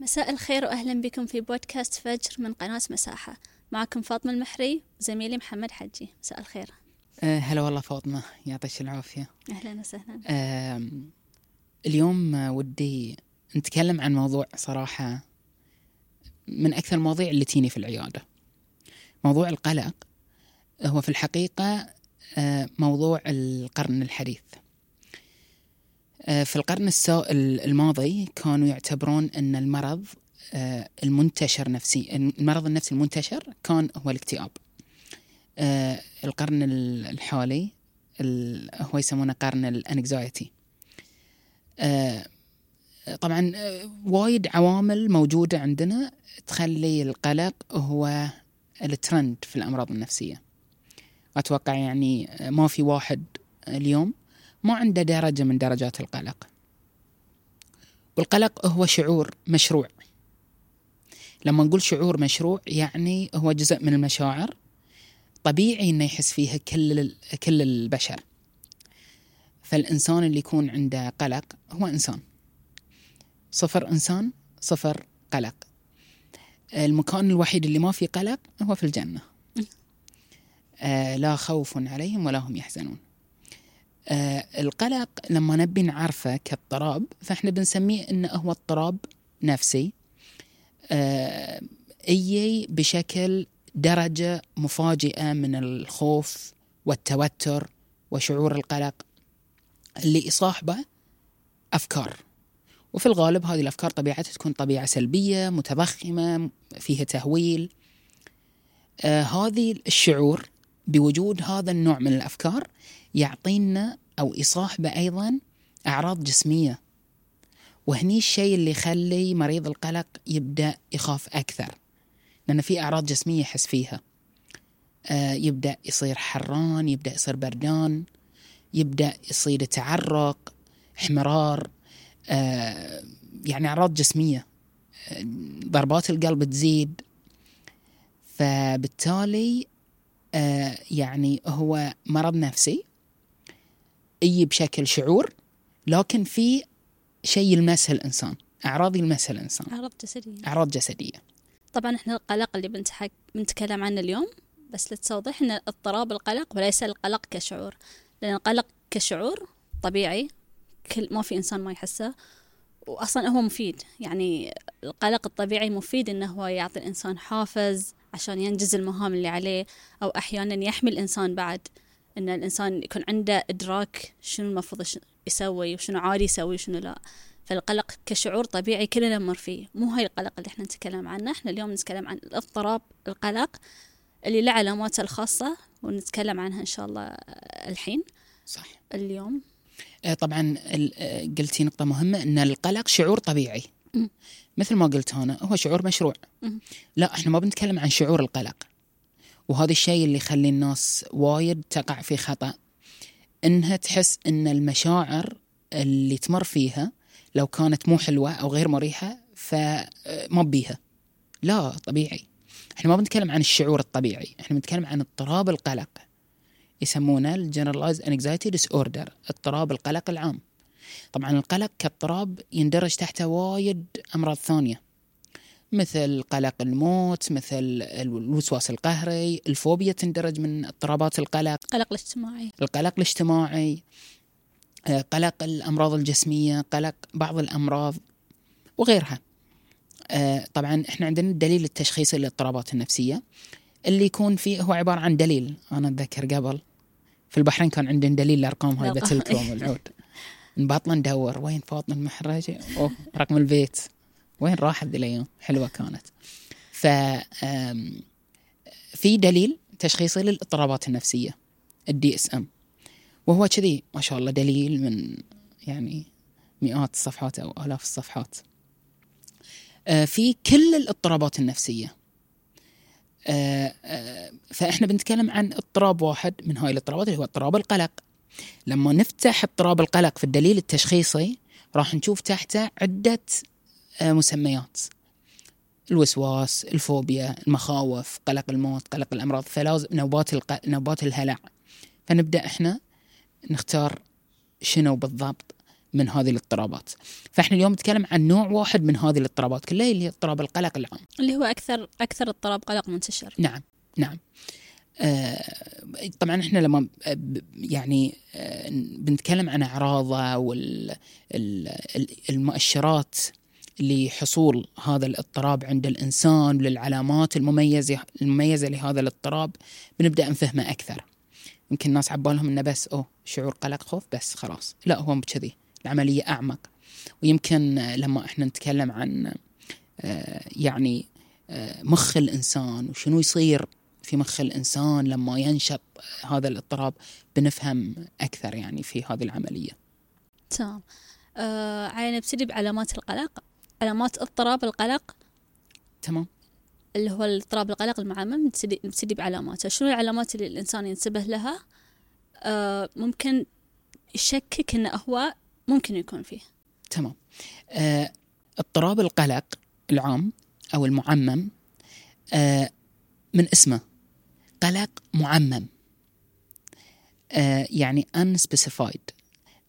مساء الخير وأهلا بكم في بودكاست فجر من قناة مساحة. معكم فاطمة المحري وزميلي محمد حجي. مساء الخير. أه هلا والله فاطمة. يعطيك العافية. أهلا وسهلا. أه اليوم ودي نتكلم عن موضوع صراحة من أكثر المواضيع اللي تيني في العيادة. موضوع القلق هو في الحقيقة أه موضوع القرن الحديث. في القرن الماضي كانوا يعتبرون أن المرض أه المنتشر نفسي المرض النفسي المنتشر كان هو الاكتئاب. آه القرن الحالي هو يسمونه قرن الأنكزايتي. آه طبعا آه وايد عوامل موجودة عندنا تخلي القلق هو الترند في الأمراض النفسية. أتوقع يعني ما في واحد اليوم ما عنده درجة من درجات القلق. والقلق هو شعور مشروع. لما نقول شعور مشروع يعني هو جزء من المشاعر طبيعي إنه يحس فيها كل كل البشر. فالإنسان اللي يكون عنده قلق هو إنسان. صفر إنسان صفر قلق. المكان الوحيد اللي ما فيه قلق هو في الجنة. آه لا خوف عليهم ولا هم يحزنون. آه القلق لما نبي نعرفه كاضطراب فإحنا بنسميه إنه هو اضطراب نفسي آه أي بشكل درجة مفاجئة من الخوف والتوتر وشعور القلق اللي يصاحبه أفكار. وفي الغالب هذه الأفكار طبيعتها تكون طبيعة سلبية متضخمة فيها تهويل. آه هذه الشعور بوجود هذا النوع من الأفكار يعطينا أو يصاحبه أيضا أعراض جسمية. وهني الشيء اللي يخلي مريض القلق يبدأ يخاف أكثر لأن في أعراض جسمية يحس فيها. آه يبدأ يصير حران يبدأ يصير بردان يبدأ يصير تعرق احمرار آه يعني أعراض جسمية. آه ضربات القلب تزيد. فبالتالي آه يعني هو مرض نفسي أي بشكل شعور لكن في شيء يلمسه الإنسان أعراض يلمسها الإنسان. أعراض جسدية. أعراض جسدية. طبعا إحنا القلق اللي بنتحك... بنتكلم عنه اليوم بس لتوضح إن اضطراب القلق وليس القلق كشعور. لأن القلق كشعور طبيعي كل ما في إنسان ما يحسه واصلا هو مفيد. يعني القلق الطبيعي مفيد إنه هو يعطي الإنسان حافز عشان ينجز المهام اللي عليه أو أحيانا يحمي الإنسان بعد. إن الإنسان يكون عنده إدراك شنو المفروض يسوي وشنو عادي يسوي وشنو لا. فالقلق كشعور طبيعي كلنا نمر فيه. مو هاي القلق اللي إحنا نتكلم عنه. إحنا اليوم نتكلم عن الاضطراب القلق اللي له علاماته الخاصة ونتكلم عنها إن شاء الله الحين. صح. اليوم. طبعا قلتي نقطة مهمة إن القلق شعور طبيعي. م. مثل ما قلت أنا هو شعور مشروع. م. لا إحنا ما بنتكلم عن شعور القلق. وهذا الشيء اللي يخلي الناس وايد تقع في خطأ. إنها تحس إن المشاعر اللي تمر فيها لو كانت مو حلوة أو غير مريحة فما بيها. لا طبيعي. إحنا ما بنتكلم عن الشعور الطبيعي إحنا بنتكلم عن اضطراب القلق. يسمونه ال generalized anxiety disorder اضطراب القلق العام. طبعا القلق كاضطراب يندرج تحته وايد أمراض ثانية. مثل قلق الموت مثل الوسواس القهري الفوبيا تندرج من اضطرابات القلق. القلق الاجتماعي. القلق الاجتماعي قلق الأمراض الجسمية قلق بعض الأمراض وغيرها. طبعا إحنا عندنا الدليل التشخيصي للاضطرابات النفسية. اللي يكون فيه هو عبارة عن دليل. أنا أتذكر قبل في البحرين كان عندنا دليل الأرقام هاي بتلكو العود نبطل ندور وين فاطمه المحرجة؟ أوه رقم البيت وين راحت ذي الأيام؟ حلوة كانت. ف في دليل تشخيصي للاضطرابات النفسية ال DSM وهو كذي ما شاء الله دليل من يعني مئات الصفحات أو آلاف الصفحات. آه في كل الاضطرابات النفسية. آه آه فإحنا بنتكلم عن اضطراب واحد من هاي الاضطرابات اللي هو اضطراب القلق. لما نفتح اضطراب القلق في الدليل التشخيصي راح نشوف تحته عدة مسميات. الوسواس الفوبيا المخاوف قلق الموت قلق الأمراض فلازم نوبات الق... نوبات الهلع. فنبدأ إحنا نختار شنو بالضبط من هذه الاضطرابات. فإحنا اليوم نتكلم عن نوع واحد من هذه الاضطرابات كلها اللي هي اضطراب القلق العام. اللي هو أكثر أكثر اضطراب قلق منتشر. نعم نعم. آه، طبعا إحنا لما يعني آه، بنتكلم عن أعراضه والمؤشرات لحصول هذا الاضطراب عند الإنسان للعلامات المميزه المميزة لهذا الاضطراب بنبدأ نفهمه أكثر. يمكن الناس عبالهم إنه بس أوه شعور قلق خوف بس خلاص. لا هو مو كذي العملية أعمق. ويمكن لما إحنا نتكلم عن آه، يعني آه، مخ الإنسان وشنو يصير في مخ الإنسان لما ينشط هذا الاضطراب بنفهم أكثر يعني في هذه العملية. تمام. آه عين نبتدي بعلامات القلق. علامات اضطراب القلق. تمام؟ اللي هو الاضطراب القلق المعمم نبتدي بعلاماته. شنو العلامات اللي الإنسان ينتبه لها؟ آه ممكن يشكك انه هو ممكن يكون فيه. تمام. آه اضطراب القلق العام أو المعمم آه من اسمه؟ قلق معمم. آه يعني unspecified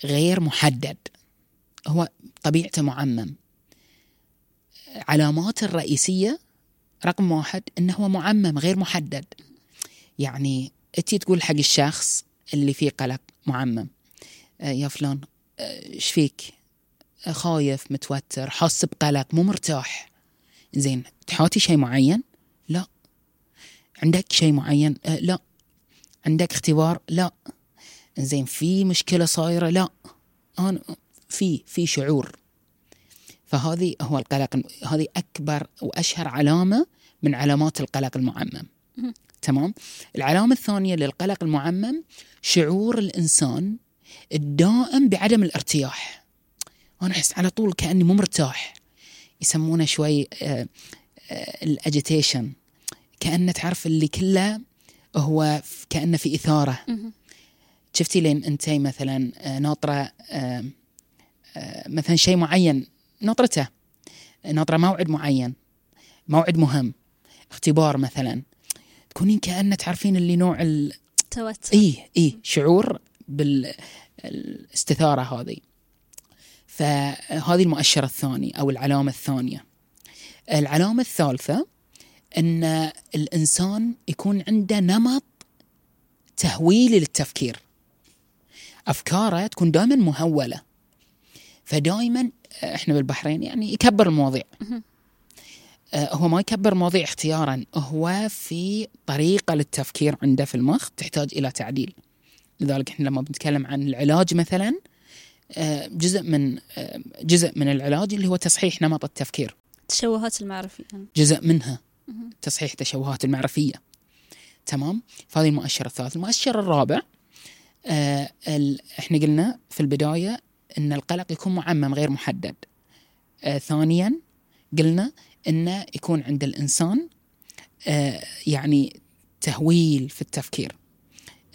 غير محدد. هو طبيعته معمم. علاماته الرئيسية رقم واحد إنه هو معمم غير محدد. يعني انت تقول حق الشخص اللي فيه قلق معمم آه يا فلان آه، إيش فيك؟ آه، خايف متوتر حاس بقلق مو مرتاح. زين تحاتي شيء معين؟ لا. عندك شيء معين؟ لا. عندك اختبار؟ لا. زين في مشكلة صايرة؟ لا. أنا في في شعور. فهذه هو القلق هذه أكبر وأشهر علامة من علامات القلق المعمم. تمام؟ العلامة الثانية للقلق المعمم شعور الإنسان الدائم بعدم الارتياح. أنا أحس على طول كأني مو مرتاح. يسمونه شوي آه، الأجيتيشن. كأنه تعرف اللي كله هو كأنه في إثارة. شفتي لين انت مثلا آه، ناطرة آه، آه، مثلا شيء معين ناطرته ناطره موعد معين موعد مهم اختبار مثلا. تكونين كأنه تعرفين اللي نوع ال... توتر اي اي شعور بالاستثارة هذه. فهذه المؤشر الثاني أو العلامة الثانية. العلامة الثالثة إن الإنسان يكون عنده نمط تهويلي للتفكير. أفكاره تكون دائما مهولة. فدائما إحنا بالبحرين يعني يكبر المواضيع. آه، هو ما يكبر مواضيع اختيارا هو في طريقة للتفكير عنده في المخ تحتاج إلى تعديل. لذلك إحنا لما بنتكلم عن العلاج مثلا آه، جزء من آه، جزء من العلاج اللي هو تصحيح نمط التفكير. التشوهات المعرفية. جزء منها. تصحيح تشوهات المعرفية. تمام؟ فهذه المؤشر الثالث. المؤشر الرابع ال... إحنا قلنا في البداية إن القلق يكون معمم غير محدد. آه ثانيا قلنا انه يكون عند الإنسان آه يعني تهويل في التفكير.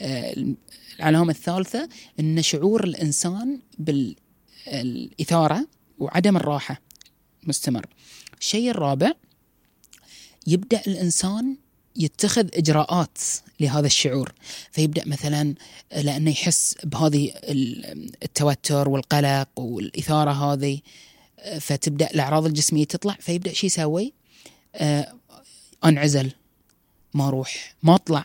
آه العلامة الثالثة إن شعور الإنسان بالاثارة وعدم الراحة مستمر. الشيء الرابع يبدأ الإنسان يتخذ إجراءات لهذا الشعور. فيبدأ مثلا لأنه يحس بهذه ال- التوتر والقلق والإثارة هذه فتبدأ الأعراض الجسمية تطلع فيبدأ شو يسوي؟ آه، أنعزل ما أروح ما أطلع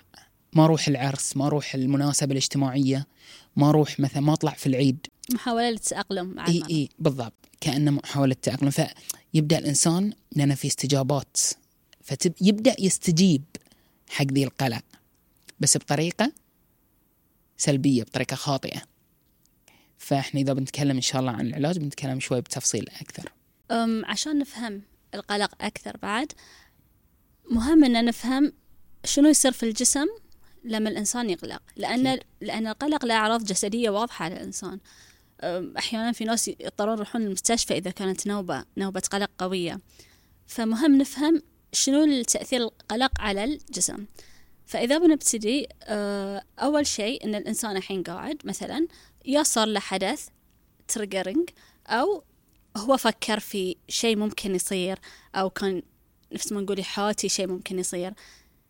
ما أروح العرس ما أروح المناسبة الاجتماعية ما أروح مثلا ما أطلع في العيد. محاولة للتأقلم مع إي إي بالضبط كأنه محاولة تأقلم. فيبدأ الإنسان لأن في استجابات فيبدا يستجيب. حق ذي القلق بس بطريقة سلبية بطريقة خاطئة. فإحنا إذا بنتكلم إن شاء الله عن العلاج بنتكلم شوي بتفصيل أكثر. أم عشان نفهم القلق أكثر بعد مهم أن نفهم شنو يصير في الجسم لما الإنسان يقلق. لأن. لأن القلق له أعراض جسدية واضحة على الإنسان. أحيانا في ناس يضطرون يروحون المستشفى إذا كانت نوبة نوبة قلق قوية. فمهم نفهم شنو التأثير القلق على الجسم؟ فإذا بنبتدي أه، أول شيء إن الإنسان الحين قاعد مثلا يا صار له حدث تريجرينج أو هو فكر في شيء ممكن يصير أو كان نفس ما نقول يحاتي شيء ممكن يصير.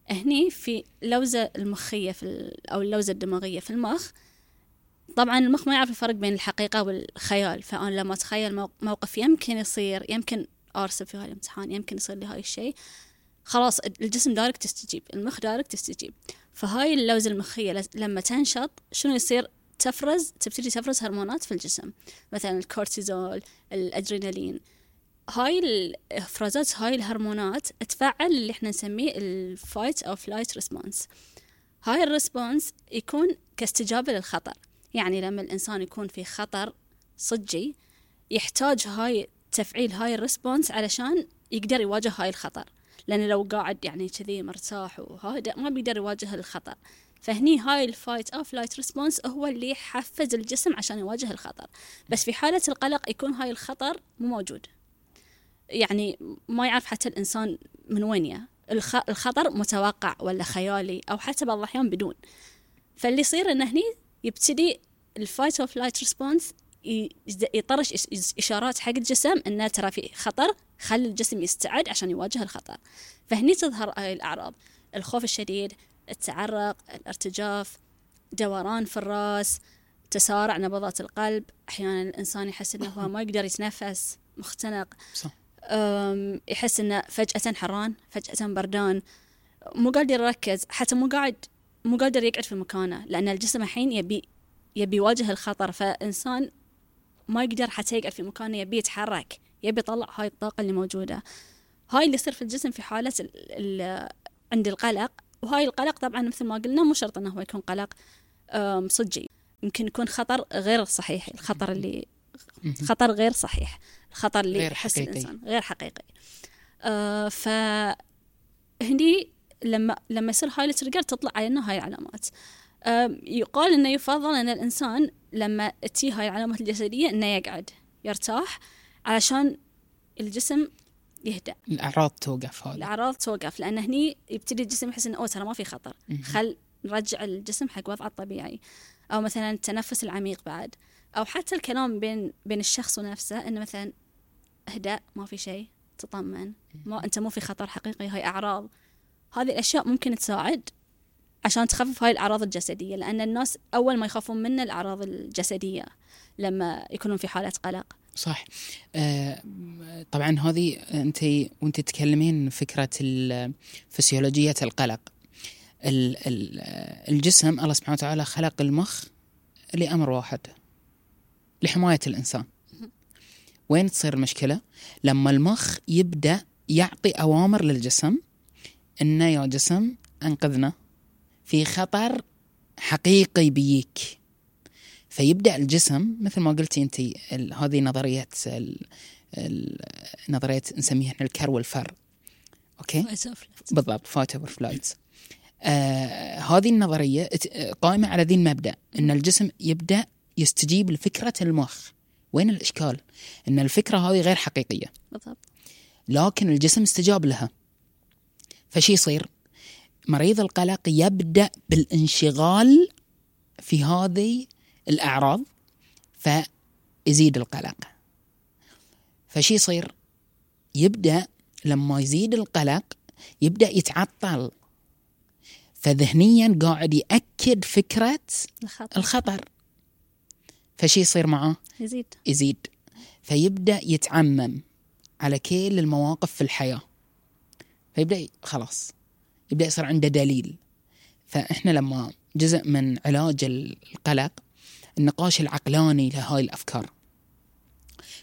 هني في اللوزة المخية في أو اللوزة الدماغية في المخ. طبعا المخ ما يعرف الفرق بين الحقيقة والخيال فأنا لما أتخيل مو- موقف يمكن يصير يمكن أرسب في هاي الامتحان يمكن يصير لي هاي الشيء. خلاص الجسم direct تستجيب المخ direct تستجيب. فهاي اللوزة المخية لما تنشط شنو يصير؟ تفرز تبتدي تفرز هرمونات في الجسم. مثلا الكورتيزول الأدرينالين. هاي الإفرازات هاي الهرمونات تفعل اللي إحنا نسميه ال fight or flight response هاي ال response يكون كاستجابة للخطر. يعني لما الإنسان يكون في خطر صجي يحتاج هاي تفعيل هاي ال response علشان يقدر يواجه هاي الخطر. لأن لو قاعد يعني كذي مرتاح وهذا ما بيقدر يواجه الخطر. فهني هاي ال fight or flight response هو اللي يحفز الجسم عشان يواجه الخطر. بس في حالة القلق يكون هاي الخطر مو موجود. يعني ما يعرف حتى الإنسان من وين يا. الخ- الخطر متوقع ولا خيالي أو حتى بعض الأحيان بدون. فاللي يصير إنه هني يبتدي ال fight or flight response يطرش إشارات حق الجسم إنه ترى في خطر خلي الجسم يستعد عشان يواجه الخطر. فهني تظهر هاي الأعراض. الخوف الشديد التعرق الارتجاف دوران في الراس تسارع نبضات القلب. أحيانا الإنسان يحس إنه هو ما يقدر يتنفس مختنق. صح. يحس إنه فجأة حران فجأة بردان. مو قادر يركز حتى مو قاعد مو قادر يقعد في مكانه لأن الجسم الحين يبي يبي يواجه الخطر. فإنسان ما يقدر حتى يقعد في مكانه يبي يتحرك يبي يطلع هاي الطاقة اللي موجودة. هاي اللي يصير في الجسم في حالة ال ال عند القلق. وهاي القلق طبعا مثل ما قلنا مو شرط إنه هو يكون قلق صجي. يمكن يكون خطر غير صحيح الخطر اللي. خطر غير صحيح الخطر اللي يحس. الإنسان غير حقيقي. آه ف هني لما لما يصير هاي ال trigger تطلع علينا هاي العلامات آم، يقال إنه يفضل إن الإنسان لما تجي هاي العلامات الجسدية إنه يقعد يرتاح علشان الجسم يهدأ. الأعراض توقف هذا. الأعراض توقف لأن هني يبتدي الجسم يحس إنه أوه ترى ما في خطر. خل نرجع الجسم حق وضعه الطبيعي. أو مثلا التنفس العميق بعد. أو حتى الكلام بين بين الشخص ونفسه إنه مثلا اهدأ ما في شيء تطمن. ما أنت مو في خطر حقيقي هاي أعراض. هذه الأشياء ممكن تساعد عشان تخفف هاي الأعراض الجسدية لأن الناس أول ما يخافون من الأعراض الجسدية لما يكونون في حالة قلق. صح. آه، طبعا هذه أنت وأنت تتكلمين فكرة ال- فسيولوجية القلق. ال- ال- الجسم الله سبحانه وتعالى خلق المخ لأمر واحد لحماية الإنسان. وين تصير المشكلة؟ لما المخ يبدأ يعطي أوامر للجسم إنه يا جسم أنقذنا. في خطر حقيقي بيك. فيبدأ الجسم مثل ما قلتي انت هذه نظريه ال- ال- نظريه نسميها إحنا الكر والفر. okay؟ بالضبط fight or flight آه هذه النظرية قائمة على ذي المبدأ إن الجسم يبدأ يستجيب لفكرة المخ. وين الإشكال؟ إن الفكرة هذه غير حقيقية. بالضبط. لكن الجسم استجاب لها. فشي يصير؟ مريض القلق يبدأ بالانشغال في هذه الأعراض فيزيد القلق. فشي يصير؟ يبدأ لما يزيد القلق يبدأ يتعطل. فذهنيا قاعد يأكد فكرة الخطر. الخطر. فشي يصير معاه يزيد. يزيد. فيبدأ يتعمم على كل المواقف في الحياة. فيبدأ ي- خلاص. يبدأ يصير عنده دليل. فإحنا لما جزء من علاج القلق النقاش العقلاني لهاي الأفكار.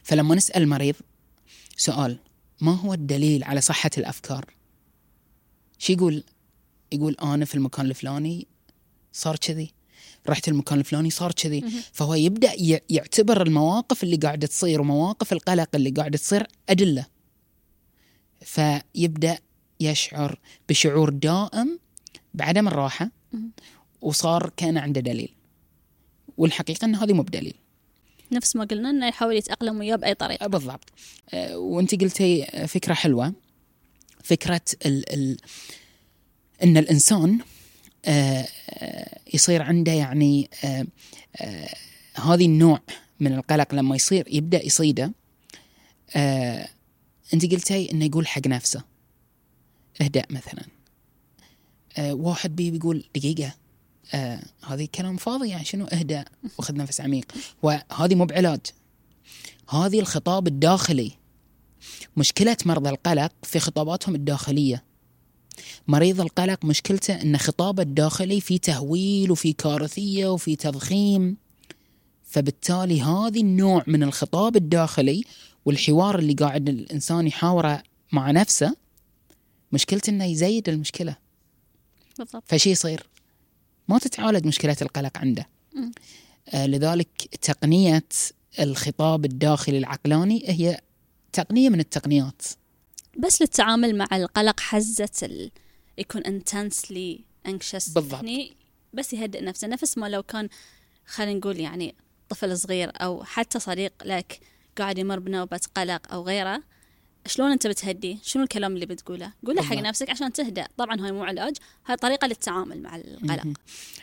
فلما نسأل المريض سؤال ما هو الدليل على صحة الأفكار؟ شو يقول؟ يقول أنا في المكان الفلاني صار كذي رحت المكان الفلاني صار كذي. فهو يبدأ يعتبر المواقف اللي قاعدة تصير ومواقف القلق اللي قاعدة تصير أدلة. فيبدأ يشعر بشعور دائم بعدم الراحة. وصار كأن عنده دليل. والحقيقة إن هذه مو بدليل. نفس ما قلنا إنه يحاول يتأقلم وياه بأي طريقة. بالضبط. آه، وأنت قلتي فكرة حلوة. فكرة ال ال إن الإنسان آه، آه، يصير عنده يعني آه، آه، هذه النوع من القلق لما يصير يبدأ يصيده. آه، أنت قلتي إنه يقول حق نفسه. اهدأ مثلا. آه، واحد بي بيقول دقيقة آه هذه كلام فاضي يعني شنو اهدى وخذ نفس عميق. وهذه مو بعلاج. هذه الخطاب الداخلي. مشكلة مرضى القلق في خطاباتهم الداخلية. مريض القلق مشكلته إن خطابه الداخلي في تهويل وفي كارثية وفي تضخيم. فبالتالي هذه النوع من الخطاب الداخلي والحوار اللي قاعد الإنسان يحاوره مع نفسه مشكلته إنه يزيد المشكلة. بالضبط. فشي يصير. ما تتعالج مشكله القلق عنده. آه لذلك تقنية الخطاب الداخلي العقلاني هي تقنية من التقنيات. بس للتعامل مع القلق ال... يكون intensely anxious. بالضبط. هني بس يهدئ نفسه. نفس ما لو كان خلينا نقول يعني طفل صغير أو حتى صديق لك قاعد يمر بنوبة قلق أو غيره شلون أنت بتهدي شنو الكلام اللي بتقوله قوله حق. نفسك عشان تهدأ طبعا هاي مو علاج هاي طريقة للتعامل مع القلق.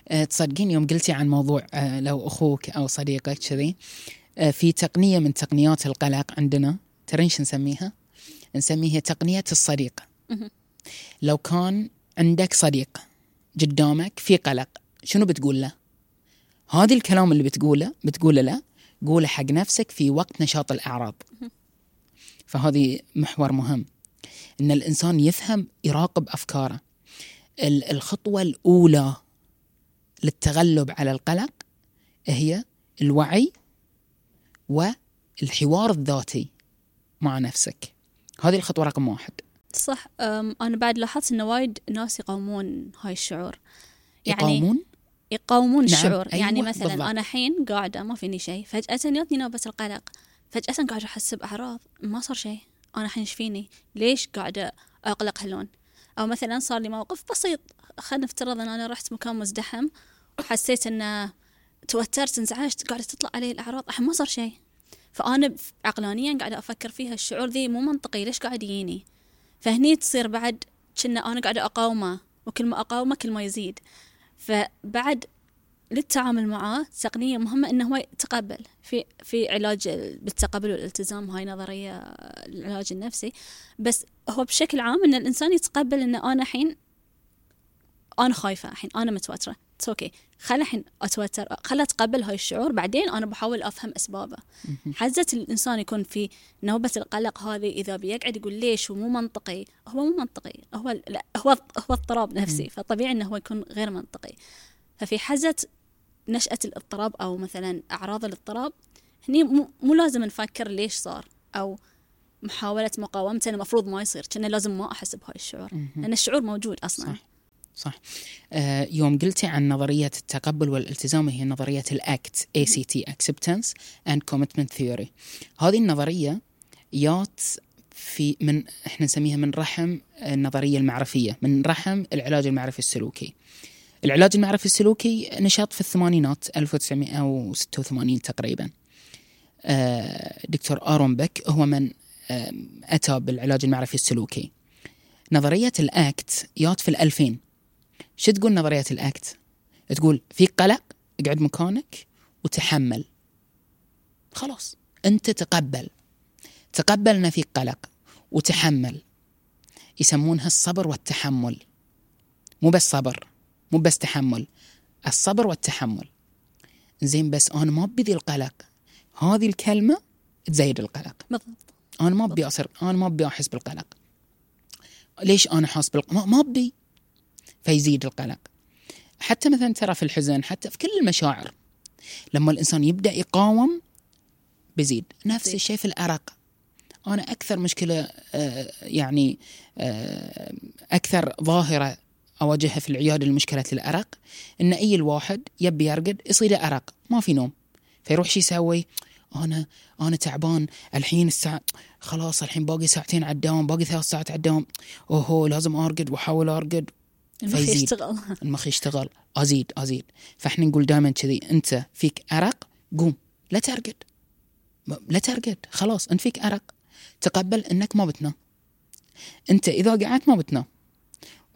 آه، تصدقين يوم قلتي عن موضوع آه، لو أخوك أو صديقك كذي آه، في تقنية من تقنيات القلق عندنا ترين شو نسميها؟ نسميها تقنية الصديق. لو كان عندك صديق قدامك في قلق شنو بتقول له؟ هذا الكلام اللي بتقوله بتقوله له قوله حق نفسك في وقت نشاط الأعراض فهذه محور مهم. إن الإنسان يفهم يراقب أفكاره. ال- الخطوة الأولى للتغلب على القلق هي الوعي والحوار الذاتي مع نفسك. هذه الخطوة رقم واحد. صح. أنا بعد لاحظت إن وايد ناس يقاومون هاي الشعور. يعني يقاومون؟ يقاومون نعم، الشعور. أيوة، يعني مثلا بالضبط. أنا الحين قاعدة ما فيني شيء فجأة جاتني نوبة القلق. فجأة قاعدة أحس بأعراض ما صار شيء. أنا الحين فيني؟ ليش قاعدة أقلق هاللون؟ أو مثلا صار لي موقف بسيط. خلينا نفترض إن أنا رحت مكان مزدحم وحسيت إن توترت انزعجت قاعدة تطلع علي الأعراض الحين ما صار شيء. فأنا ب- عقلانيا قاعدة أفكر فيها الشعور ذي مو منطقي ليش قاعد يجيني؟ فهني تصير بعد كنا أنا قاعدة أقاومه وكل ما أقاومه كل ما يزيد. فبعد للتعامل معاه تقنية مهمة إنه هو يتقبل. في في علاج بالتقبل والالتزام هاي نظرية العلاج النفسي. بس هو بشكل عام إن الإنسان يتقبل ان أنا الحين أنا خايفة الحين أنا متوترة. أوكي خل الحين أتوتر خل أتقبل هاي الشعور بعدين أنا بحاول أفهم أسبابه. حزة الإنسان يكون في نوبة القلق هذه إذا بيقعد يقول ليش ومو منطقي؟ هو مو منطقي. هو لا هو هو اضطراب نفسي. فطبيعي إنه هو يكون غير منطقي. ففي حزة نشأة الاضطراب أو مثلا أعراض الاضطراب هني مو, لازم نفكر ليش صار أو محاولة مقاومته المفروض ما يصير كنا لازم ما أحس بهاي الشعور لأن الشعور موجود أصلا. صح. صح. آه يوم قلتي عن نظرية التقبل والالتزام هي نظرية الأكت ACT Acceptance and Commitment Theory. هذه النظرية يات في من إحنا نسميها من رحم النظرية المعرفية من رحم العلاج المعرفي السلوكي. العلاج المعرفي السلوكي نشط في الثمانينات 1986 تقريبا. آه، دكتور آرون بيك هو من أتى بالعلاج المعرفي السلوكي. نظرية الأكت يات في الألفين. شو تقول نظرية الأكت؟ تقول في قلق اقعد مكانك وتحمل. خلاص أنت تقبل. تقبل أن في قلق وتحمل. يسمونها الصبر والتحمل. مو بس صبر. مو بس تحمل الصبر والتحمل. زين بس أنا ما بذي القلق. هذه الكلمة تزيد القلق. بالضبط. أنا ما أبي أصير أنا ما أبي أحس بالقلق. ليش أنا حاس بالقلق ما- أبي. فيزيد القلق. حتى مثلا ترى في الحزن حتى في كل المشاعر لما الإنسان يبدأ يقاوم بيزيد. نفس. الشيء في الأرق. أنا أكثر مشكلة آه، يعني آه، أكثر ظاهرة أواجهها في العيادة لمشكله الارق إن أي الواحد يبي يرقد يصير أرق ما في نوم. فيروح شو يسوي أنا أنا تعبان الحين الساعة خلاص الحين باقي ساعتين على الدوام باقي ثلاث ساعات على الدوام أوهو لازم أرقد وأحاول أرقد. المخ. يشتغل. المخ يشتغل. أزيد أزيد. فإحنا نقول دائما كذي أنت فيك أرق قوم لا ترقد. لا ترقد خلاص أنت فيك أرق. تقبل إنك ما بتنام. أنت إذا قعدت ما بتنام.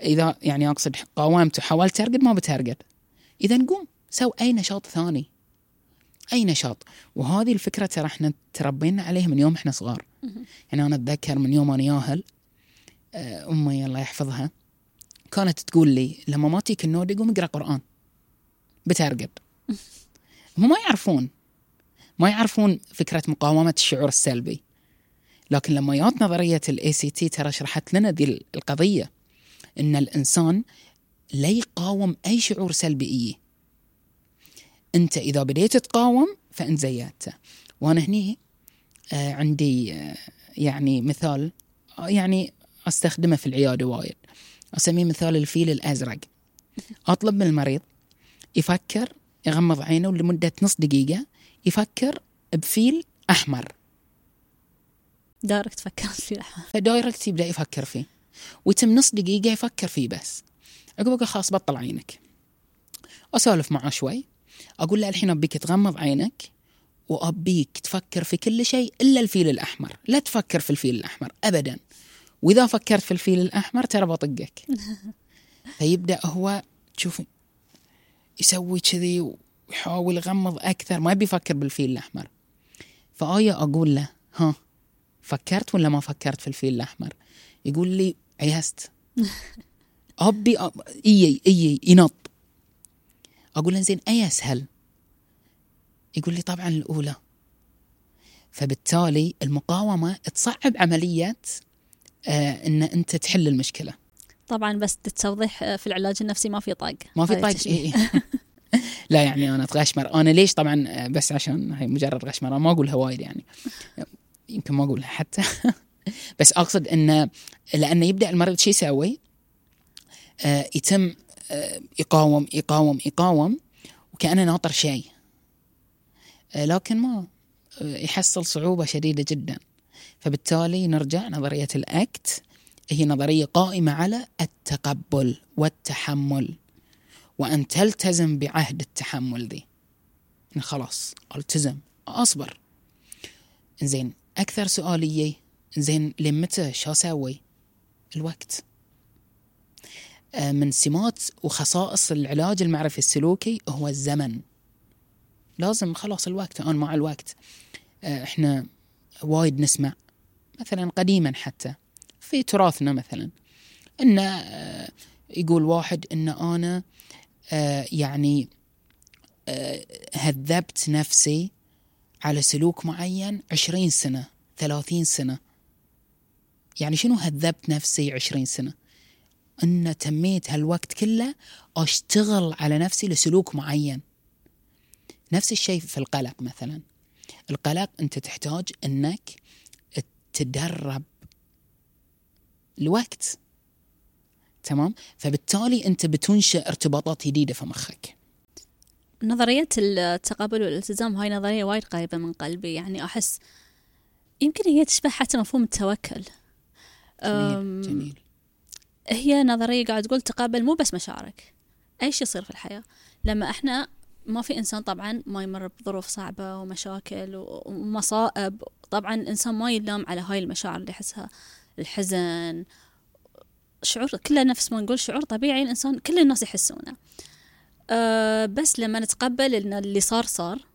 إذا يعني أقصد قاومت وحاولت ترقد ما بترقد إذا قوم سو أي نشاط ثاني. أي نشاط. وهذه الفكرة ترى إحنا تربينا عليها من يوم إحنا صغار. يعني أنا أتذكر من يوم أنا ياهل آه، أمي الله يحفظها كانت تقول لي لما ما تيك النوده قوم اقرا قرآن. بترقد هم ما يعرفون. ما يعرفون فكرة مقاومة الشعور السلبي. لكن لما جات نظرية ال ACT ترى شرحت لنا دي القضية. إن الإنسان لا يقاوم أي شعور سلبي. أنت إذا بديت تقاوم فأنت زيادته وأنا هني آه عندي آه يعني مثال آه يعني أستخدمه في العيادة وايد. أسميه مثال الفيل الأزرق. أطلب من المريض يفكر يغمض عينه لمدة نص دقيقة يفكر بفيل أحمر. direct فكرت فيه ف direct يبدأ يفكر فيه. ويتم نص دقيقة يفكر فيه بس. عقب أقول خلاص بطل عينك. أسولف معه شوي. أقول له الحين أبيك تغمض عينك وأبيك تفكر في كل شيء إلا الفيل الأحمر. لا تفكر في الفيل الأحمر ابدا. وإذا فكرت في الفيل الأحمر ترى بطقك. فيبدأ هو تشوف يسوي كذي ويحاول يغمض أكثر. ما يبي يفكر بالفيل الأحمر. فآية أقول له ها فكرت ولا ما فكرت في الفيل الأحمر؟ يقول لي عيست أبي. اي اي ينط أقول له زين أي أسهل؟ يقول لي طبعا الأولى. فبالتالي المقاومة تصعب عمليه آه إن أنت تحل المشكلة. طبعا بس توضيح آه، في العلاج النفسي ما في طاق. ما في طاق إيه. لا يعني أنا اتغشمر أنا ليش طبعا آه، بس عشان هي مجرد غشمره ما أقولها وايد يعني. يمكن ما أقولها حتى. بس أقصد انه لأنه يبدأ المريض شو يسوي؟ آه يتم آه يقاوم يقاوم يقاوم وكأنه ناطر شيء. آه لكن ما آه يحصل صعوبة شديدة جدا. فبالتالي نرجع نظرية الأكت. هي نظرية قائمة على التقبل والتحمل. وأن تلتزم بعهد التحمل ذي خلاص التزم أصبر. زين أكثر سؤالية زين لمتى شو أسوي الوقت. آه، من سمات وخصائص العلاج المعرفي السلوكي هو الزمن. لازم خلاص الوقت أنا مع الوقت. آه، إحنا وايد نسمع مثلا قديما حتى في تراثنا مثلا إن آه، يقول واحد إن أنا يعني هذبت نفسي على سلوك معين عشرين سنة ثلاثين سنة. يعني شنو هذبت نفسي عشرين سنة؟ أن تميت هالوقت كله أشتغل على نفسي لسلوك معين. نفس الشيء في القلق مثلا. القلق أنت تحتاج أنك تدرب الوقت. تمام؟ فبالتالي أنت بتنشئ ارتباطات جديدة في مخك. نظرية التقبل والالتزام هاي نظرية وايد قريبة من قلبي. يعني أحس يمكن هي تشبه حتى مفهوم التوكل. جميل, جميل. هي نظرية قاعد تقول تقبل مو بس مشاعرك. أي شيء يصير في الحياة. لما إحنا ما في إنسان طبعا ما يمر بظروف صعبة ومشاكل ومصائب طبعا الإنسان ما يلام على هاي المشاعر اللي يحسها. الحزن شعور كله نفس ما نقول شعور طبيعي الإنسان كل الناس يحسونه. أه بس لما نتقبل إن اللي صار صار.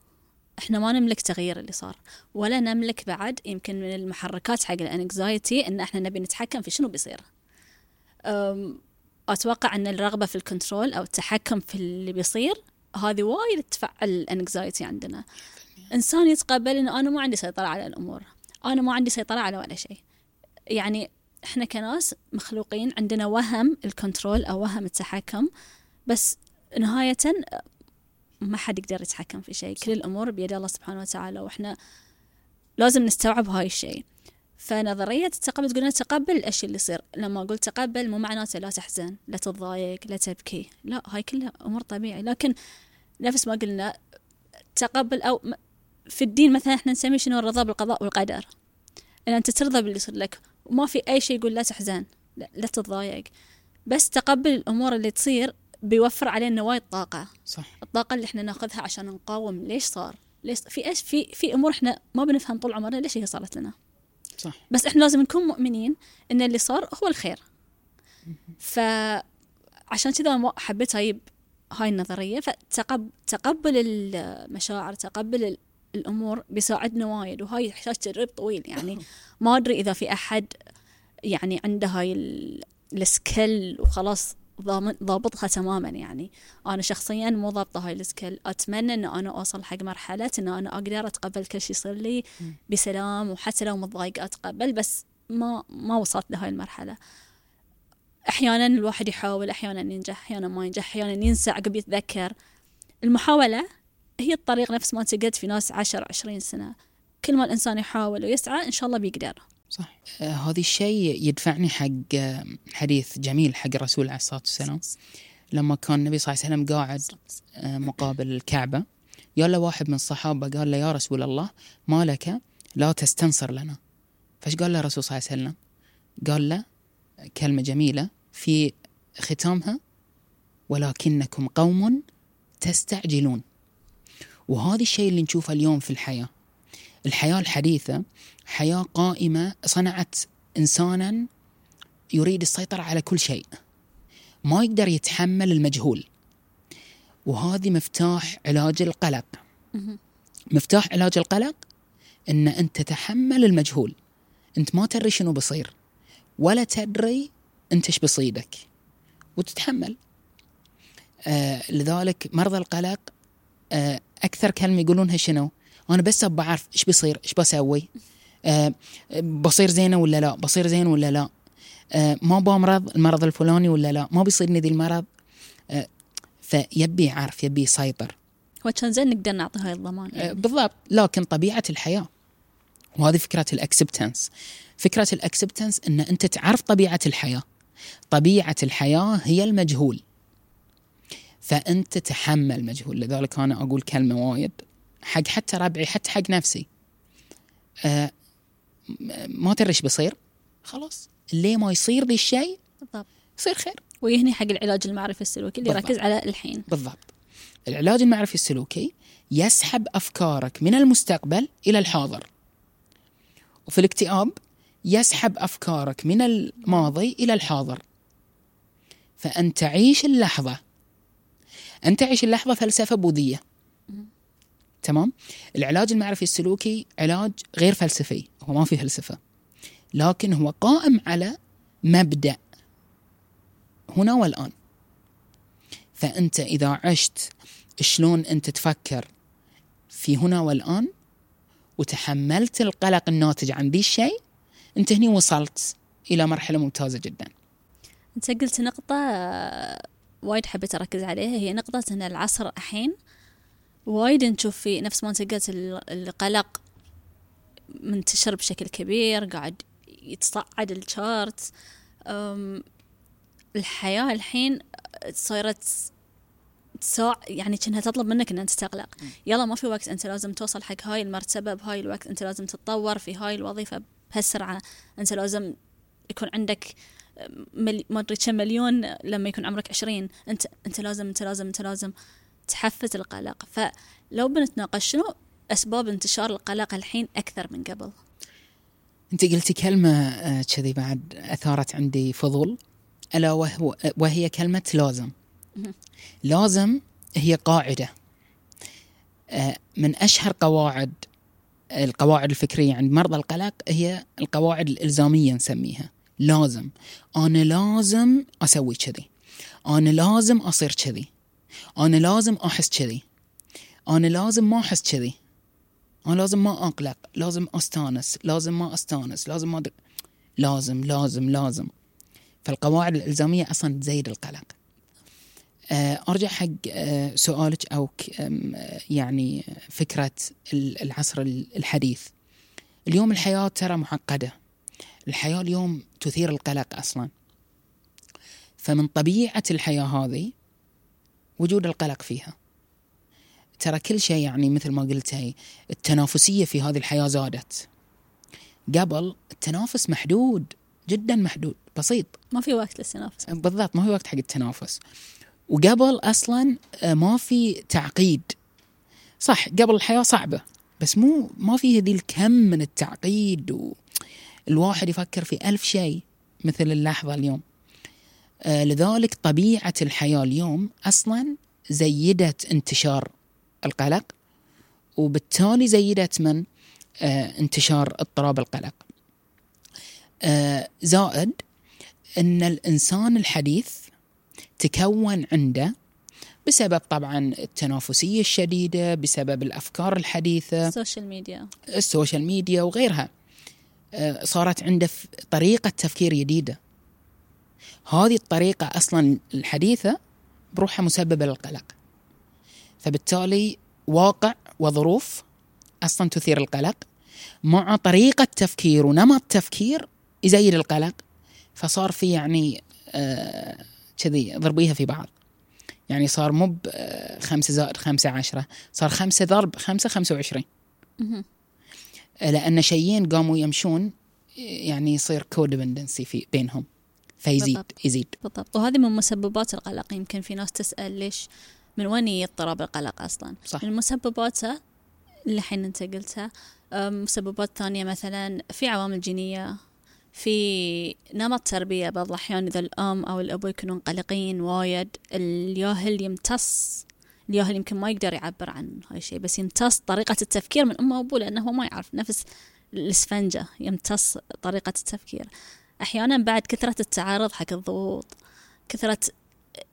إحنا ما نملك تغيير اللي صار ولا نملك بعد يمكن من المحركات حق ال anxiety إن إحنا نبي نتحكم في شنو بيصير. أتوقع إن الرغبة في ال control أو التحكم في اللي بيصير هذه وايد تفعل ال anxiety عندنا. إنسان يتقبل إنه أنا ما عندي سيطرة على الأمور أنا ما عندي سيطرة على ولا شيء. يعني إحنا كناس مخلوقين عندنا وهم ال control أو وهم التحكم بس نهاية ما حد يقدر يتحكم في شيء. كل الأمور بيد الله سبحانه وتعالى وإحنا لازم نستوعب هاي الشيء. فنظرية التقبل تقول تقبل الأشياء اللي يصير؟ لما أقول تقبل مو معناته لا تحزن لا تتضايق لا تبكي. لا هاي كلها أمور طبيعي لكن نفس ما قلنا تقبل أو في الدين مثلا إحنا نسميه شنو؟ الرضا بالقضاء والقدر. إن أنت ترضى باللي يصير لك. وما في أي شيء يقول لا تحزن لا, لا تتضايق بس تقبل الأمور اللي تصير بيوفر علينا وايد طاقة. صح. الطاقة اللي إحنا ناخذها عشان نقاوم ليش صار؟ ليش في إيش في في أمور إحنا ما بنفهم طول عمرنا ليش هي صارت لنا. صح. بس إحنا لازم نكون مؤمنين إن اللي صار هو الخير. فعشان كذا حبيت أجيب هاي النظرية. فتقبل المشاعر تقبل الأمور بيساعدنا وايد. وهاي يحتاج تدريب طويل. يعني ما أدري إذا في أحد يعني عنده هاي ال skill وخلاص ضامن ضابطها تماما يعني. أنا شخصيا مو ضابطة هاي ال skill أتمنى إن أنا أوصل حق مرحلة إن أنا أقدر أتقبل كل شيء يصير لي بسلام وحتى لو متضايق أتقبل بس ما ما وصلت لهاي المرحلة. أحيانا الواحد يحاول أحيانا ينجح أحيانا ما ينجح أحيانا ينسى عقب يتذكر. المحاولة هي الطريق نفس ما انت قلت في ناس عشر عشرين سنة. كل ما الإنسان يحاول ويسعى إن شاء الله بيقدر. صح آه هذا الشيء يدفعني حق آه، حديث جميل حق الرسول عليه الصلاة والسلام. لما كان النبي صلى الله عليه وسلم قاعد آه مقابل الكعبة قال له واحد من الصحابة قال له يا رسول الله ما لك لا تستنصر لنا. فايش قال له الرسول صلى الله عليه وسلم؟ قال له كلمة جميلة في ختامها ولكنكم قوم تستعجلون. وهذا الشيء اللي نشوفه اليوم في الحياة. الحياة الحديثة حياة قائمة صنعت إنسانا يريد السيطرة على كل شيء. ما يقدر يتحمل المجهول. وهذه مفتاح علاج القلق. مفتاح علاج القلق إن أنت تتحمل المجهول. أنت ما تدري شنو بصير ولا تدري أنت إيش بصيدك. وتتحمل. آه لذلك مرضى القلق آه أكثر كلمة يقولونها شنو؟ أنا بس ابى أعرف إيش بيصير إيش بسوي؟ آه بصير زينة ولا لا؟ بصير زين ولا لا؟ آه ما بمرض المرض الفلاني ولا لا؟ ما بيصيرني ذي المرض؟ آه فيبي يعرف يبي يسيطر. وكان زين نقدر نعطي هاي الضمان. يعني. بالضبط. لكن طبيعة الحياة وهذه فكرة الأكسبتنس. فكرة الأكسبتنس إن أنت تعرف طبيعة الحياة. طبيعة الحياة هي المجهول. فأنت تحمل مجهول. لذلك أنا أقول كلمة وايد. حق حتى ربعي حتى حق نفسي. أه ما تدري إيش بيصير؟ خلاص. ليه ما يصير ذي الشيء بالضبط. يصير خير. ويهني حق العلاج المعرفي السلوكي اللي يركز على الحين. بالضبط. العلاج المعرفي السلوكي يسحب أفكارك من المستقبل إلى الحاضر. وفي الاكتئاب يسحب أفكارك من الماضي إلى الحاضر. فأنت عيش اللحظة. أنت عيش اللحظة فلسفة بوذية. تمام؟ العلاج المعرفي السلوكي علاج غير فلسفي هو ما في فلسفة. لكن هو قائم على مبدأ. هنا والآن. فأنت إذا عشت شلون أنت تفكر في هنا والآن؟ وتحملت القلق الناتج عن ذي الشيء؟ أنت هني وصلت إلى مرحلة ممتازة جدا. أنت قلت نقطة وايد حبيت أركز عليها هي نقطة إن العصر الحين وايد نشوف فيه نفس ما قلت القلق منتشر بشكل كبير قاعد يتصعد الشارت. الحياة الحين صارت ساع يعني كأنها تطلب منك إن أنت تقلق يلا ما في وقت أنت لازم توصل حق هاي المرتبة بهاي الوقت. أنت لازم تتطور في هاي الوظيفة بهالسرعة. أنت لازم يكون عندك ما أدري كم مليون لما يكون عمرك عشرين. انت أنت لازم أنت لازم أنت لازم تحفز القلق. فلو بنتناقش شنو أسباب انتشار القلق الحين أكثر من قبل؟ أنت قلتي كلمة آه، كذي بعد أثارت عندي فضول. ألا وهو وهي كلمة لازم. لازم هي قاعدة. آه، من أشهر قواعد القواعد الفكرية عند مرضى القلق هي القواعد الإلزامية نسميها. لازم. أنا لازم أسوي كذي. أنا لازم أصير كذي. أنا لازم احس كذي أنا لازم ما احس كذي أنا لازم ما آقلق لازم آستانس لازم ما آستانس لازم ما أدري. لازم لازم لازم. فالقواعد الإلزامية أصلا تزيد القلق. آه، أرجع حق آه، سؤالك أو يعني فكرة العصر الحديث. اليوم الحياة ترى معقدة. الحياة اليوم تثير القلق أصلا. فمن طبيعة الحياة هذه وجود القلق فيها. ترى كل شيء يعني مثل ما قلت التنافسية في هذه الحياة زادت. قبل التنافس محدود جدا محدود بسيط. ما في وقت للتنافس. بالضبط ما في وقت حق التنافس. وقبل أصلا آه، ما في تعقيد. صح قبل الحياة صعبة بس مو ما في ذي الكم من التعقيد والواحد يفكر في ألف شيء مثل اللحظة اليوم. لذلك طبيعة الحياة اليوم أصلا زيدت انتشار القلق وبالتالي زيدت من آه انتشار اضطراب القلق. آه زائد أن الإنسان الحديث تكون عنده بسبب طبعا التنافسية الشديدة بسبب الأفكار الحديثة السوشيال ميديا. السوشيال ميديا وغيرها. آه، صارت عنده طريقة تفكير جديدة. هذه الطريقة أصلا الحديثة بروحها مسببه للقلق. فبالتالي واقع وظروف أصلا تثير القلق. مع طريقة تفكير ونمط تفكير يزيد القلق. فصار في يعني آه، كذي ضربيها في بعض. يعني صار مو ب- آه، خمسة زائد خمسة عشرة صار خمسة ضرب خمسة خمسة وعشرين. مهم. لأن شيئين قاموا يمشون يعني يصير كودبندنسي في بينهم. فيزيد بالضبط. يزيد. بالضبط. وهذه من مسببات القلق. يمكن في ناس تسأل ليش من وين يجي اضطراب القلق أصلا؟ صح. من مسبباته اللي الحين أنت قلتها أم، مسببات ثانية مثلا في عوامل جينية في نمط تربية بعض الأحيان إذا الأم أو الأبو يكونون قلقين وايد الياهل يمتص الياهل يمكن ما يقدر يعبر عن هاي الشيء بس يمتص طريقة التفكير من أمه وأبوه لأنه هو ما يعرف. نفس الإسفنجة يمتص طريقة التفكير. أحيانا بعد كثرة التعرض حق الضغوط كثرة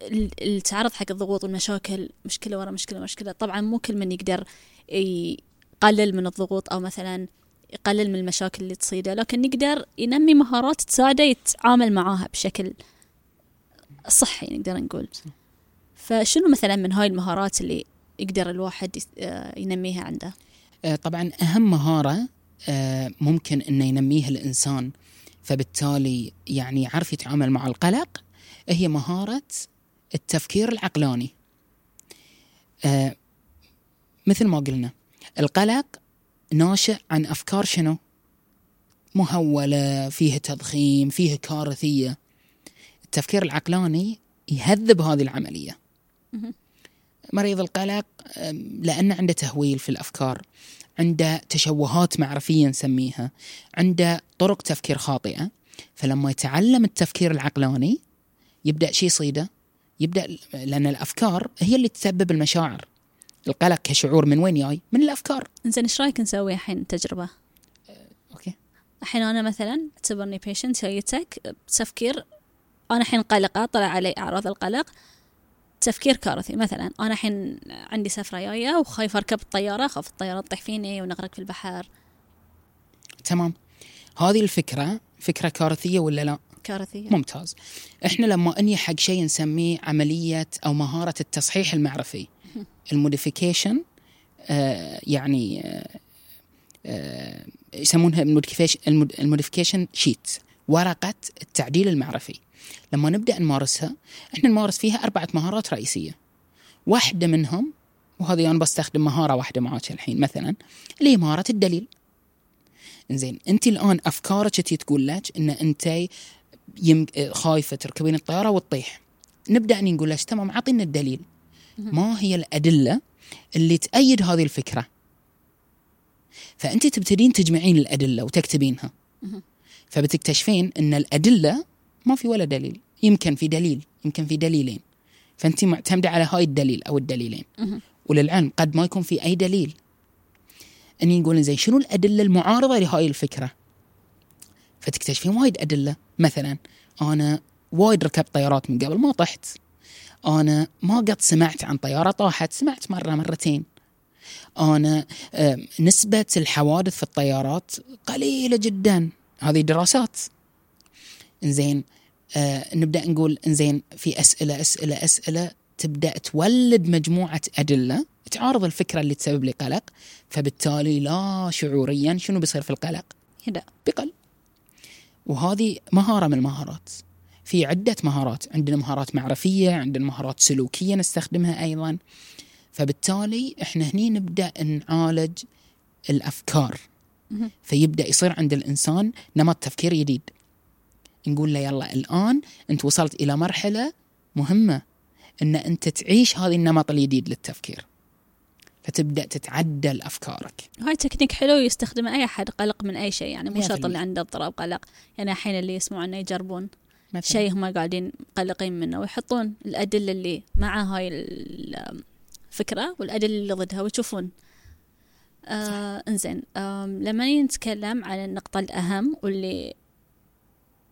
ال- التعرض حق الضغوط والمشاكل مشكلة ورا مشكلة مشكلة طبعا مو كل من يقدر يقلل من الضغوط أو مثلا يقلل من المشاكل اللي تصيده لكن يقدر ينمي مهارات تساعده يتعامل معاها بشكل صحي نقدر نقول. فشنو مثلا من هاي المهارات اللي يقدر الواحد ينميها عنده؟ آه، طبعا أهم مهارة آه، ممكن أنه ينميها الإنسان. فبالتالي يعني يعرف يتعامل مع القلق هي مهارة التفكير العقلاني. آه، مثل ما قلنا القلق ناشئ عن أفكار شنو؟ مهولة فيها تضخيم فيها كارثية. التفكير العقلاني يهذب هذه العملية. مريض القلق أم، لأن عنده تهويل في الأفكار. عنده تشوهات معرفية نسميها عنده طرق تفكير خاطئة. فلما يتعلم التفكير العقلاني يبدأ شي يصيده يبدأ لأن الأفكار هي اللي تسبب المشاعر. القلق كشعور من وين جاي؟ من الأفكار. زين إيش رأيك نسوي الحين تجربة؟ okay. الحين أنا مثلا اعتبرني patient جايتك بتفكير أنا الحين قلقة طلع علي أعراض القلق. تفكير كارثي. مثلا أنا الحين عندي سفرة جاية وخايفة أركب الطيارة اخاف الطيارة تطيح فيني ونغرق في البحر. تمام. هذه الفكرة فكرة كارثية ولا لا؟ كارثية. ممتاز. إحنا لما أني حق شيء نسميه عملية أو مهارة التصحيح المعرفي. ال modification آه يعني آه آه يسمونها ال modification sheet ورقة التعديل المعرفي. لما نبدأ نمارسها إحنا نمارس فيها أربعة مهارات رئيسية. واحدة منهم وهذه أنا بستخدم مهارة واحدة معاك الحين مثلا اللي هي مهارة الدليل. زين أنت الآن أفكارك تي تقول لك إن أنت يم... خايفة تركبين الطيارة وتطيح. نبدأ إني نقول لك تمام أعطينا الدليل. ما هي الأدلة اللي تأيد هذه الفكرة؟ فأنت تبتدين تجمعين الأدلة وتكتبينها. فبتكتشفين إن الأدلة ما في ولا دليل. يمكن في دليل يمكن في دليلين. فانت معتمدة على هاي الدليل أو الدليلين. وللعلم قد ما يكون في أي دليل. أني نقول زين شنو الأدلة المعارضة لهاي الفكرة؟ فتكتشفين وايد أدلة. مثلا أنا وايد ركبت طيارات من قبل ما طحت. أنا ما قد سمعت عن طيارة طاحت سمعت مرة مرتين. أنا نسبة الحوادث في الطيارات قليلة جدا. هذه دراسات. زين آه نبدأ نقول إنزين في أسئلة أسئلة أسئلة تبدأ تولد مجموعة أدلة تعارض الفكرة اللي تسبب لي قلق فبالتالي لا شعوريا شنو بيصير في القلق؟ هدا بقل. وهذه مهارة من المهارات. في عدة مهارات عندنا مهارات معرفية عندنا مهارات سلوكية نستخدمها أيضا. فبالتالي إحنا هني نبدأ نعالج الأفكار. فيبدأ يصير عند الإنسان نمط تفكير جديد. نقول له يلا الآن أنت وصلت إلى مرحلة مهمة إن أنت تعيش هذا النمط الجديد للتفكير. فتبدأ تتعدل افكارك هاي تكنيك حلو يستخدمه أي أحد قلق من أي شيء يعني مو شرط اللي. عنده اضطراب قلق. يعني الحين اللي يسمعونه يجربون. شيء هم قاعدين مقلقين منه ويحطون الأدلة اللي مع هاي الفكرة والأدلة اللي ضدها ويشوفون. آه إنزين. آم، لما نتكلم عن النقطة الأهم واللي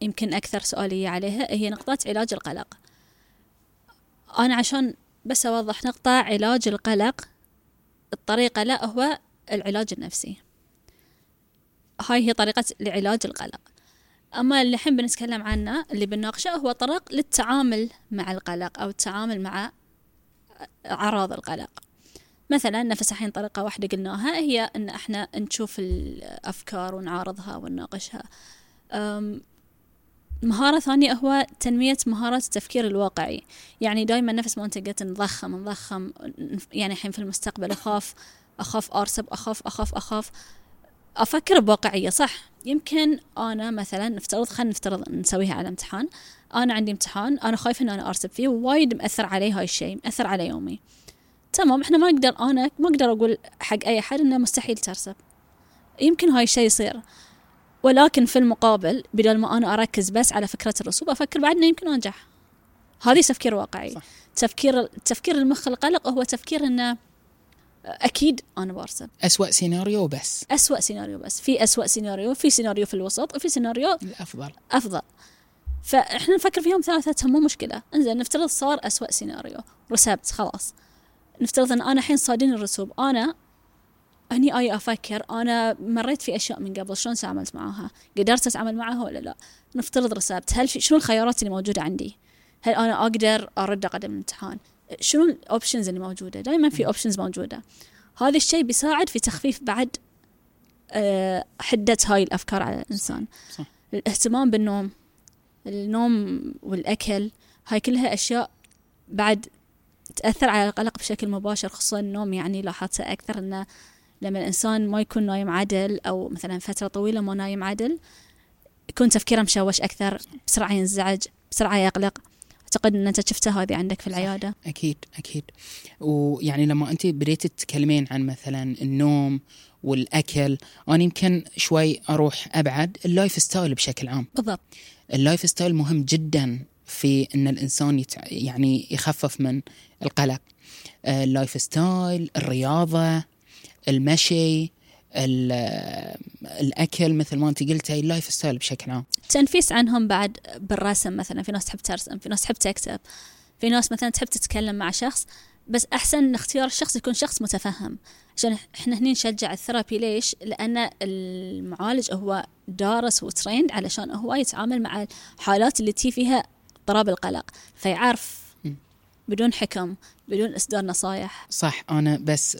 يمكن أكثر سؤالية عليها هي نقطة علاج القلق. أنا عشان بس أوضح نقطة علاج القلق الطريقة لا هو العلاج النفسي. هاي هي طريقة لعلاج القلق. أما اللي الحين بنتكلم عنه اللي بنناقشه هو طرق للتعامل مع القلق أو التعامل مع أعراض القلق. مثلا نفس الحين طريقة واحدة قلناها هي أن إحنا نشوف الأفكار ونعارضها ونناقشها. مهارة ثانية هو تنمية مهارات التفكير الواقعي. يعني دائما نفس ما أنت قلت نضخم نضخم يعني الحين في المستقبل أخاف أخاف أرسب أخاف أخاف أخاف. أفكر بواقعية صح. يمكن أنا مثلا نفترض خلينا نفترض نسويها على امتحان. أنا عندي امتحان أنا خايفة إن أنا أرسب فيه وايد مأثر علي هاي الشيء مأثر على يومي. تمام إحنا ما نقدر أنا ما أقدر أقول حق أي أحد إنه مستحيل ترسب. يمكن هاي الشيء يصير. ولكن في المقابل بدل ما أنا أركز بس على فكرة الرسوب أفكر بعد إنه يمكن أنجح. هذه تفكير واقعي. صح. تفكير تفكير المخ القلق هو تفكير إنه أكيد أنا برسب أسوأ سيناريو بس أسوأ سيناريو بس. في أسوأ سيناريو في سيناريو في الوسط وفي سيناريو الأفضل. أفضل. فإحنا نفكر فيهم ثلاثتهم مو مشكلة. إنزين نفترض صار أسوأ سيناريو. رسبت خلاص. نفترض أن أنا الحين صادين الرسوب. أنا هني آي أفكر أنا مريت في أشياء من قبل شلون تعاملت معاها قدرت أتعامل معها ولا لا؟ نفترض رسبت. هل في شنو الخيارات اللي موجودة عندي؟ هل أنا أقدر أرد أقدم الامتحان؟ شنو ال options اللي موجودة؟ دائما في options موجودة. هذا الشيء بيساعد في تخفيف بعد آه، حدة هاي الأفكار على الإنسان. صح. الاهتمام بالنوم النوم والأكل هاي كلها أشياء بعد تأثر على القلق بشكل مباشر خصوصا النوم يعني لاحظت أكثر إنه لما الإنسان ما يكون نايم عدل أو مثلا فترة طويلة ما نايم عدل يكون تفكيره مشوش أكثر بسرعة ينزعج بسرعة يقلق. أعتقد إن أنت شفتها هذه عندك في العيادة. أكيد أكيد. ويعني لما أنت بديت تتكلمين عن مثلا النوم والأكل أنا يمكن شوي أروح أبعد ال lifestyle بشكل عام. بالضبط. ال lifestyle مهم جدا في إن الإنسان يتع... يعني يخفف من القلق. ال lifestyle الرياضة. المشي الأكل مثل ما أنت قلتي ال lifestyle بشكل عام. تنفيس عنهم بعد بالرسم مثلا في ناس تحب ترسم في ناس تحب تكتب في ناس مثلا تحب تتكلم مع شخص بس أحسن اختيار الشخص يكون شخص متفهم. عشان إحنا هني نشجع ال therapy ليش؟ لأن المعالج هو دارس و trained علشان هو يتعامل مع الحالات اللي تي فيها اضطراب القلق فيعرف بدون حكم بدون إصدار نصايح. صح أنا بس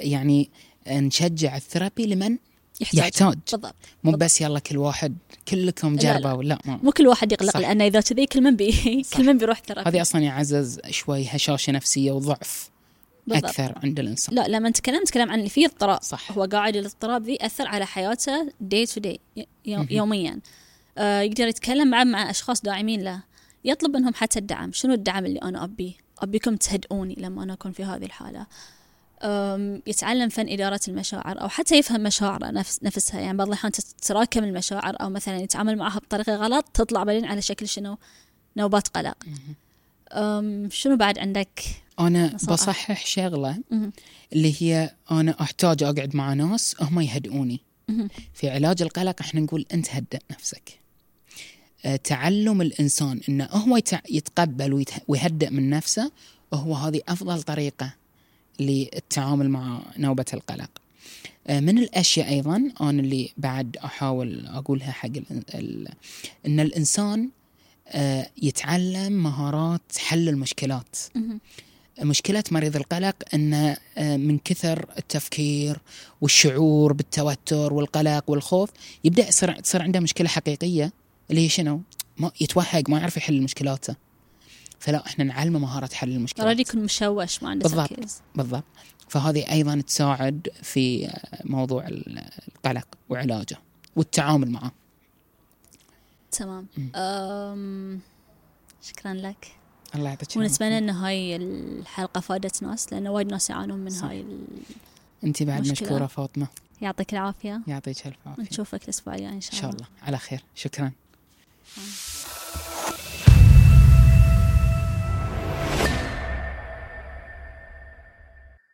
يعني نشجع ال therapy لمن؟ يحتاج, يحتاج. بالضبط. مو بس يلا كل واحد كلكم جربوا لا, لا. مو كل واحد يقلق صح. لأن إذا كذي كل من بي كل من بيروح therapy. هذه أصلا يعزز شوي هشاشة نفسية وضعف بالضبط. أكثر عند الإنسان. لا لما نتكلم نتكلم عن اللي فيه اضطراب. صح. هو قاعد الاضطراب ذي يأثر على حياته day to day يوميا. آه يقدر يتكلم مع مع أشخاص داعمين له. يطلب منهم حتى الدعم. شنو الدعم اللي أنا ابيه أبيكم تهدئوني لما أنا أكون في هذه الحالة. يتعلم فن إدارة المشاعر أو حتى يفهم مشاعره نفس نفسها. يعني بعض الأحيان تتراكم المشاعر أو مثلا يتعامل معها بطريقة غلط تطلع بعدين على شكل شنو؟ نوبات قلق. شنو بعد عندك؟ أنا. بصحح شغلة اللي هي أنا أحتاج أقعد مع ناس هم يهدئوني. في علاج القلق إحنا نقول أنت هدئ نفسك. تعلم الإنسان أنه هو يتقبل ويهدئ من نفسه وهو هذه أفضل طريقة للتعامل مع نوبة القلق. آه، من الأشياء أيضا أنا اللي بعد أحاول أقولها حق أن الإنسان آه، يتعلم مهارات حل المشكلات. مشكلة مريض القلق أنه آه، من كثر التفكير والشعور بالتوتر والقلق والخوف يبدأ يصير تصير عنده مشكلة حقيقية. اللي هي شنو؟ ما يتوهق ما يعرف يحل مشكلاته. فلا إحنا نعلمه مهارة حل المشكلات. already يكون مشوش ما عنده بالضبط تركيز. بالضبط. فهذه أيضا تساعد في موضوع القلق وعلاجه والتعامل معه. تمام. أم... شكرا لك. الله يعطيك ونتمنى إن هاي الحلقة فادت ناس لأن وايد ناس يعانون من صح. هاي ال... أنت بعد. مشكورة فاطمة. يعطيك العافية. يعطيك الف عافية. نشوفك الأسبوع الجاي إن شاء الله. إن شاء الله. على خير. شكرا. 嗯。